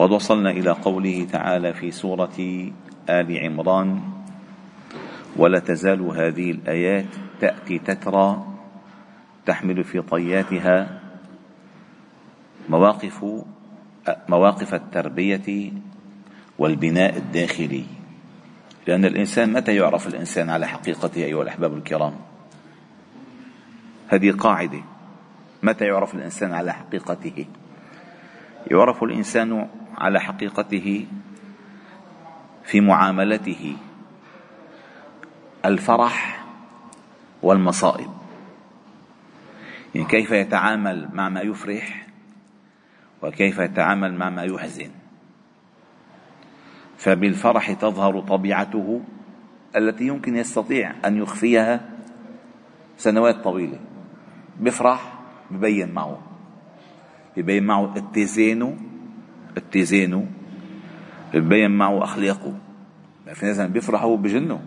وقد وصلنا إلى قوله تعالى في سورة آل عمران ولا تزال هذه الآيات تأتي تترى تحمل في طياتها مواقف مواقف التربية والبناء الداخلي. لأن الإنسان متى يعرف الإنسان على حقيقته أيها الأحباب الكرام؟ هذه قاعدة. متى يعرف الإنسان على حقيقته؟ يعرف الإنسان على حقيقته في معاملته الفرح والمصائب. يعني كيف يتعامل مع ما يفرح وكيف يتعامل مع ما يحزن. فبالفرح تظهر طبيعته التي يمكن يستطيع أن يخفيها سنوات طويلة. بفرح ببين معه ببين معه اتزانه اتزانه ببين معه أخلاقه. في ناس بيفرحوا بجنوا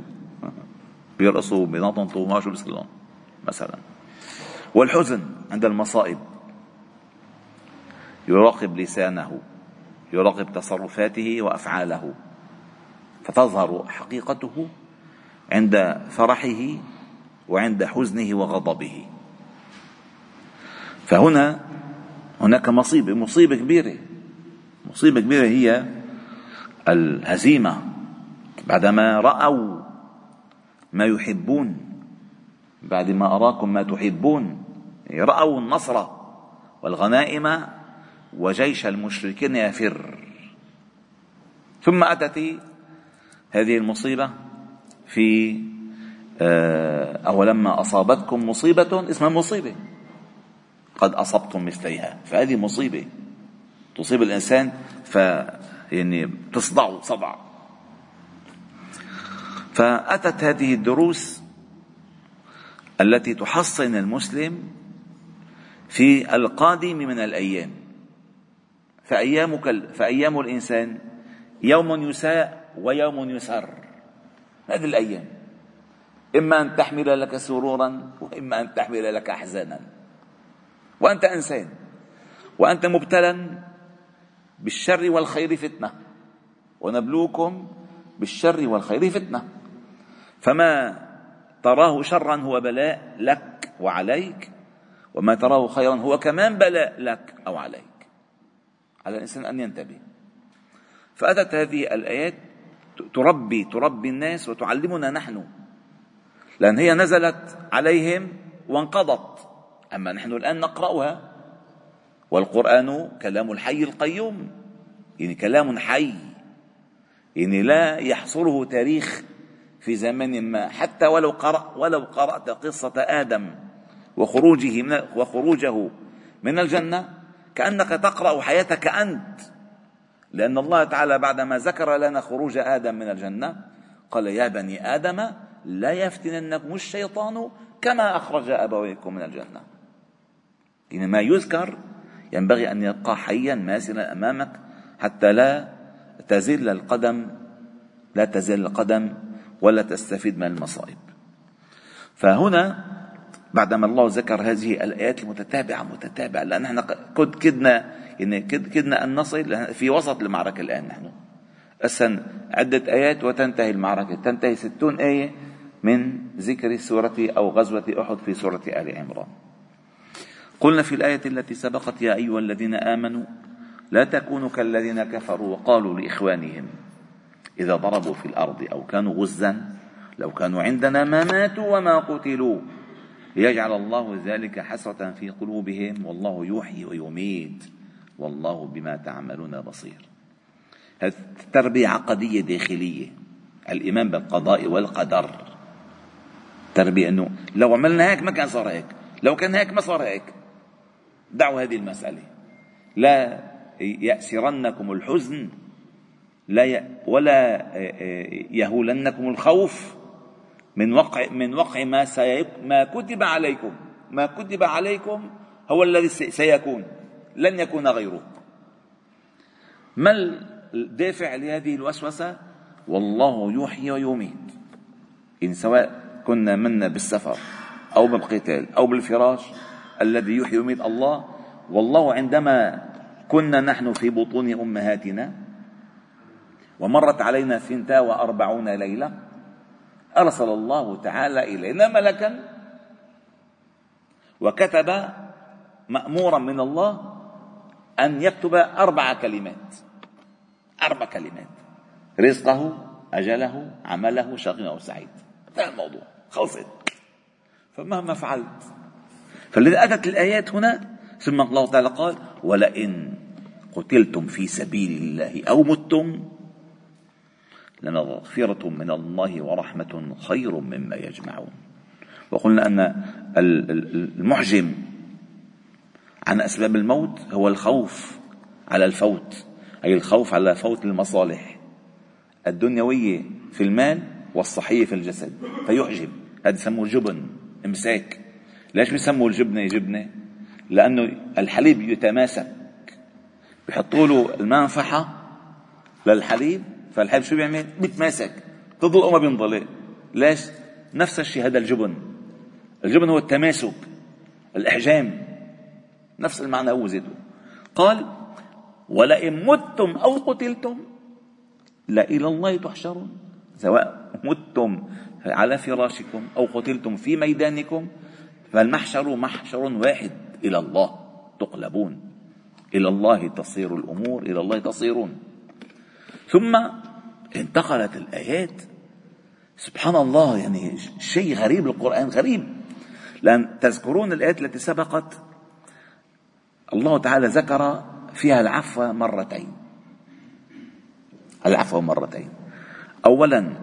بيرقصوا بينطنطوا ما شو بيصير مثلا. والحزن عند المصائب. يراقب لسانه يراقب تصرفاته وأفعاله. فتظهر حقيقته عند فرحه وعند حزنه وغضبه. فهنا هناك مصيبة مصيبة كبيرة. مصيبة كبيرة هي الهزيمة بعدما رأوا ما يحبون بعد ما أراكم ما تحبون. رأوا النصر والغنائم وجيش المشركين يفر. ثم أتت هذه المصيبة في آه، أو لما أصابتكم مصيبة اسمها مصيبة. قد أصبتم مثليها فهذه مصيبة. تصيب الإنسان ف يعني تصدع صدع. فأتت هذه الدروس التي تحصن المسلم في القادم من الأيام. فأيامك فأيام الإنسان يوم يساء ويوم يسر. هذه الأيام. إما أن تحمل لك سرورا وإما أن تحمل لك أحزانا. وأنت إنسان. وأنت مبتلى بالشر والخير فتنة. ونبلوكم بالشر والخير فتنة. فما تراه شرا هو بلاء لك وعليك وما تراه خيرا هو كمان بلاء لك أو عليك. على الإنسان أن ينتبه. فأتت هذه الآيات تربي تربي الناس وتعلمنا نحن. لأن هي نزلت عليهم وانقضت. أما نحن الآن نقرأها والقرآن كلام الحي القيوم. يعني كلام حي. يعني لا يحصره تاريخ في زمن ما. حتى ولو قرأ ولو قرأت قصة آدم وخروجه من وخروجه من الجنة كأنك تقرأ حياتك أنت. لأن الله تعالى بعدما ذكر لنا خروج آدم من الجنة قال يا بني آدم لا يفتننكم الشيطان كما أخرج أبويكم من الجنة. إن ما يذكر ينبغي أن يبقى حيا ماسلا أمامك حتى لا تزل القدم لا تزل القدم ولا تستفيد من المصائب. فهنا بعدما الله ذكر هذه الآيات المتتابعة متتابعة لأن إحنا كد كدنا يعني كد كدنا أن نصل في وسط المعركة الآن نحن. أسا عدة آيات وتنتهي المعركة. تنتهي ستون آية من ذكر سورة أو غزوة أحد في سورة آل عمران. قلنا في الآية التي سبقت يا أيها الذين آمنوا لا تكونوا كالذين كفروا وقالوا لإخوانهم إذا ضربوا في الأرض أو كانوا غزا لو كانوا عندنا ما ماتوا وما قتلوا. ليجعل الله ذلك حسرة في قلوبهم والله يحيي ويميت والله بما تعملون بصير. هذه تربية عقدية داخلية الإيمان بالقضاء والقدر. تربية أنه لو عملنا هيك ما كان صار هيك لو كان هيك ما صار هيك. دعوا هذه المسألة. لا يأسرنكم الحزن لا ولا آه، آه، يهولنكم الخوف من وقع من وقع ما ما كتب عليكم. ما كتب عليكم هو الذي سيكون. لن يكون غيره. ما الدافع لهذه الوسوسة؟ والله يحيي ويميت. إن سواء كنا منا بالسفر أو بالقتال أو بالفراش الذي يحيي ويميت الله. والله عندما كنا نحن في بطون أمهاتنا ومرت علينا ثنتا وأربعون ليلة أرسل الله تعالى إلينا ملكا وكتب مأمورا من الله أن يكتب أربع كلمات. أربع كلمات. رزقه أجله عمله شقي أو سعيد. انتهى الموضوع. خلصت. فمهما فعلت فالذي أتت الآيات هنا ثم الله تعالى قال ولئن قتلتم في سبيل الله أو متم لمغفرة من الله ورحمة خير مما يجمعون. وقلنا أن المحجم عن أسباب الموت هو الخوف على الفوت أي الخوف على فوت المصالح الدنيوية في المال والصحية في الجسد. فيحجب هذا يسموه جبن إمساك. ليش بيسموا الجبنة جبنة؟ لأنه الحليب يتماسك. بيحطوا له المنفحة للحليب فالحليب شو بيعمل؟ بيتماسك. تضل ما بينضل ليش؟ نفس الشيء هذا الجبن. الجبن هو التماسك الإحجام. نفس المعنى هو زيته. قال ولئن متم أو قتلتم لإلى الله تحشرون. سواء متم على فراشكم أو قتلتم في ميدانكم فالمحشر محشر واحد. إلى الله تقلبون. إلى الله تصير الأمور. إلى الله تصيرون. ثم انتقلت الآيات. سبحان الله يعني شيء غريب. القرآن غريب. لأن تذكرون الآيات التي سبقت. الله تعالى ذكر فيها العفو مرتين. العفو مرتين. أولا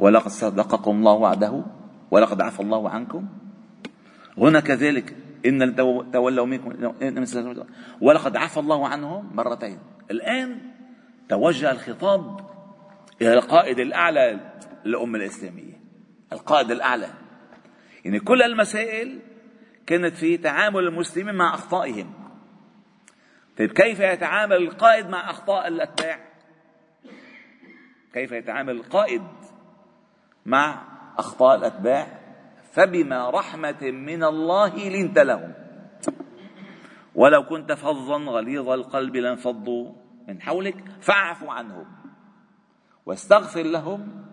ولقد صدقكم الله وعده ولقد عفى الله عنكم. هنا كذلك إن تولوا منكم ولقد عفى الله عنهم مرتين الآن توجه الخطاب إلى القائد الأعلى للأمة الإسلامية القائد الأعلى يعني كل المسائل كانت في تعامل المسلمين مع أخطائهم طيب كيف يتعامل القائد مع أخطاء الأتباع كيف يتعامل القائد مع أخطاء الأتباع فبما رحمة من الله لنت لهم. ولو كنت فظا غليظ القلب لانفضوا من حولك فاعف عنهم واستغفر لهم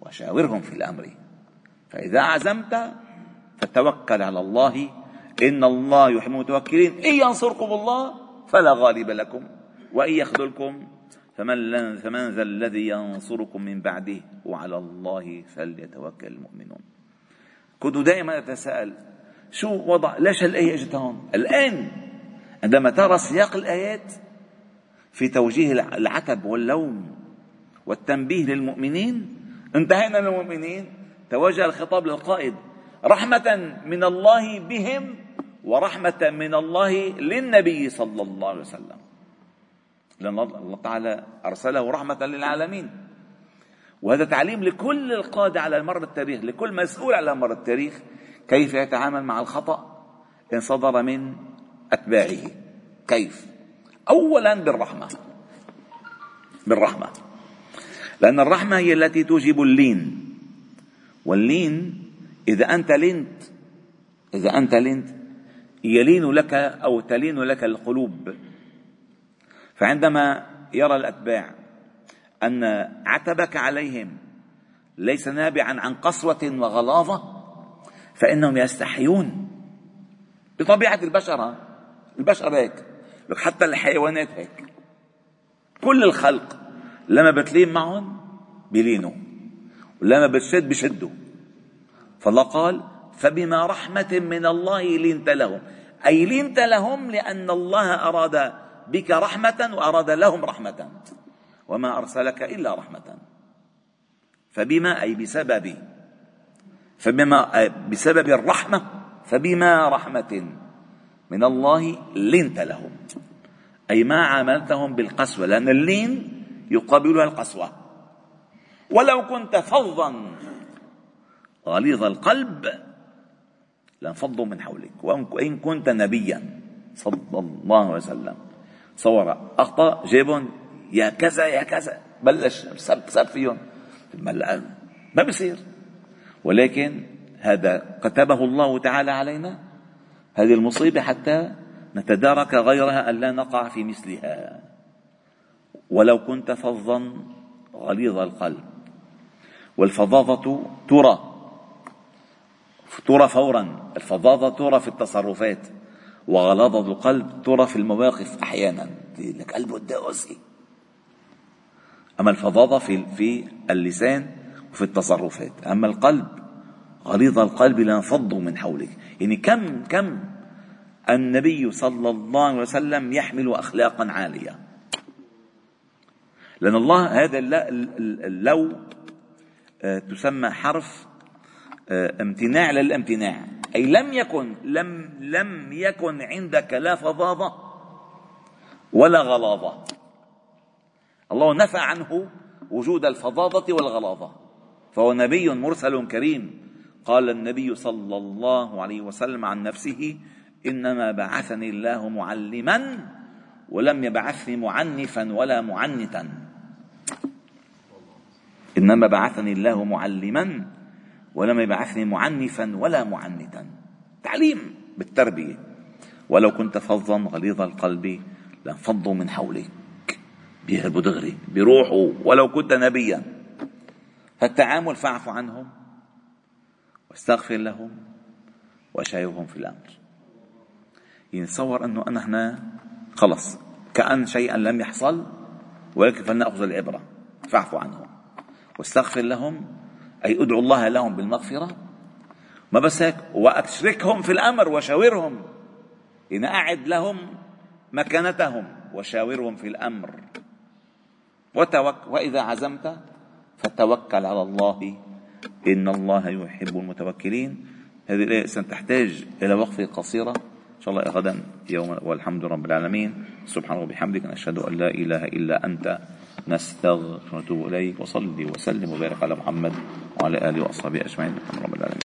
وشاورهم في الأمر. فإذا عزمت فتوكل على الله. إن الله يحب المتوكلين. إن ينصركم الله فلا غالب لكم وإن يخذلكم فمن, فمن ذا الذي ينصركم من بعده وعلى الله فليتوكل المؤمنون. كنت دائما أتساءل شو وضع ليش الآية إجت هون؟ الآن عندما ترى سياق الآيات في توجيه العتب واللوم والتنبيه للمؤمنين انتهينا للمؤمنين توجه الخطاب للقائد رحمة من الله بهم ورحمة من الله للنبي صلى الله عليه وسلم. لأن الله تعالى أرسله رحمة للعالمين. وهذا تعليم لكل القادة على مر التاريخ لكل مسؤول على مر التاريخ كيف يتعامل مع الخطأ إن صدر من أتباعه. كيف؟ أولا بالرحمة. بالرحمة. لأن الرحمة هي التي توجب اللين. واللين إذا أنت لنت إذا أنت لنت يلين لك أو تلين لك القلوب. فعندما يرى الأتباع أن عتبك عليهم ليس نابعا عن قسوة وغلاظة فإنهم يستحيون. بطبيعة البشر البشر هيك حتى الحيوانات هيك. كل الخلق لما بتلين معهم بيلينوا ولما بتشد بشدوا. فالله قال فبما رحمة من الله لنت لهم. أي لنت لهم لأن الله أراد بك رحمة وأراد لهم رحمة. وما أرسلك إلا رحمة. فبما أي بسبب فبما بسبب الرحمة فبما رحمة من الله لنت لهم. أي ما عاملتهم بالقسوة لأن اللين يقابلها القسوة. ولو كنت فظا غليظ القلب لانفضوا من حولك. وإن كنت نبيا صلى الله عليه وسلم. صور أخطأ جيبهم يا كذا يا كذا. بلش سب سب فيهم ما بصير ولكن هذا كتبه الله تعالى علينا هذه المصيبة حتى نتدارك غيرها أن لا نقع في مثلها. ولو كنت فظا غليظ القلب. والفظاظة ترى. ترى فورا. الفظاظة ترى في التصرفات. وغلاظة القلب ترى في المواقف أحيانا. لك قلبه قاسي أما الفظاظة في في اللسان وفي التصرفات. أما القلب غليظ القلب لانفضوا من حولك. يعني كم كم النبي صلى الله عليه وسلم يحمل أخلاقا عالية؟ لأن الله هذا لو آه، تسمى حرف آه، امتناع للامتناع. أي لم يكن لم لم يكن عندك لا فظاظة ولا غلاظة. الله نفى عنه وجود الفظاظة والغلاظة. فهو نبي مرسل كريم. قال النبي صلى الله عليه وسلم عن نفسه إنما بعثني الله معلما ولم يبعثني معنفا ولا معنتا. إنما بعثني الله معلما ولم يبعثني معنفا ولا معنتا. تعليم بالتربية. ولو كنت فظا غليظ القلب لانفضوا من حولك بيهربوا دغري بيروحوا ولو كنت نبيا. فالتعامل فاعف عنهم واستغفر لهم وشايرهم في الأمر. يتصور أنه أنا هنا خلص كأن شيئا لم يحصل ولكن فلنأخذ العبرة. فاعفوا عنهم واستغفر لهم أي ادعوا الله لهم بالمغفرة. ما بس هيك وأشركهم في الأمر وشاورهم إن أعد لهم مكانتهم وشاورهم في الأمر. وتوك وإذا عزمت فتوكل على الله إن الله يحب المتوكلين. هذه الآية ستحتاج إلى وقفة قصيرة. إن شاء الله غدا يوم والحمد رب العالمين. سبحانه وبحمدك نشهد أن لا إله إلا أنت نستغفر ونتوب إليك وصلي وسلم وبارك على محمد وعلى آله وأصحابه أجمعين. الحمد رب العالمين.